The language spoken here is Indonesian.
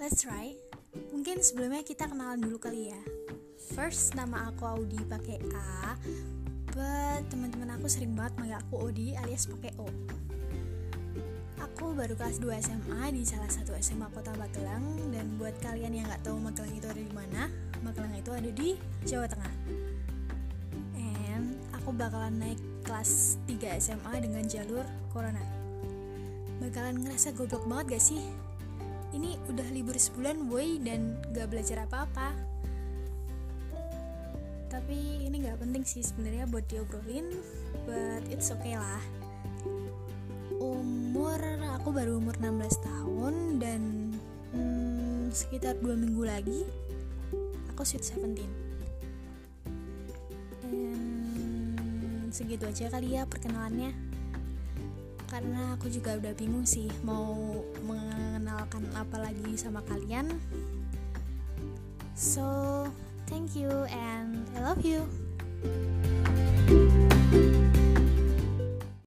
That's right. Mungkin sebelumnya kita kenalan dulu kali ya. First, nama aku Audi pakai A, but teman-teman aku sering banget manggil aku Odi alias pakai O. Aku baru kelas 2 SMA di salah satu SMA Kota Magelang dan buat kalian yang nggak tahu Magelang itu ada di mana, Magelang itu ada di Jawa Tengah. And aku bakalan naik kelas 3 SMA dengan jalur Corona. Bakalan ngerasa goblok banget gak sih? Ini udah libur sebulan boy dan gak belajar apa-apa. Tapi ini gak penting sih sebenarnya buat diobrolin, but it's okay lah. Umur aku baru umur 16 tahun dan hmm, sekitar dua minggu lagi aku sweet 17. And segitu aja kali ya perkenalannya karena aku juga udah bingung sih mau mengenalkan apa lagi sama kalian. So, thank you and I love you.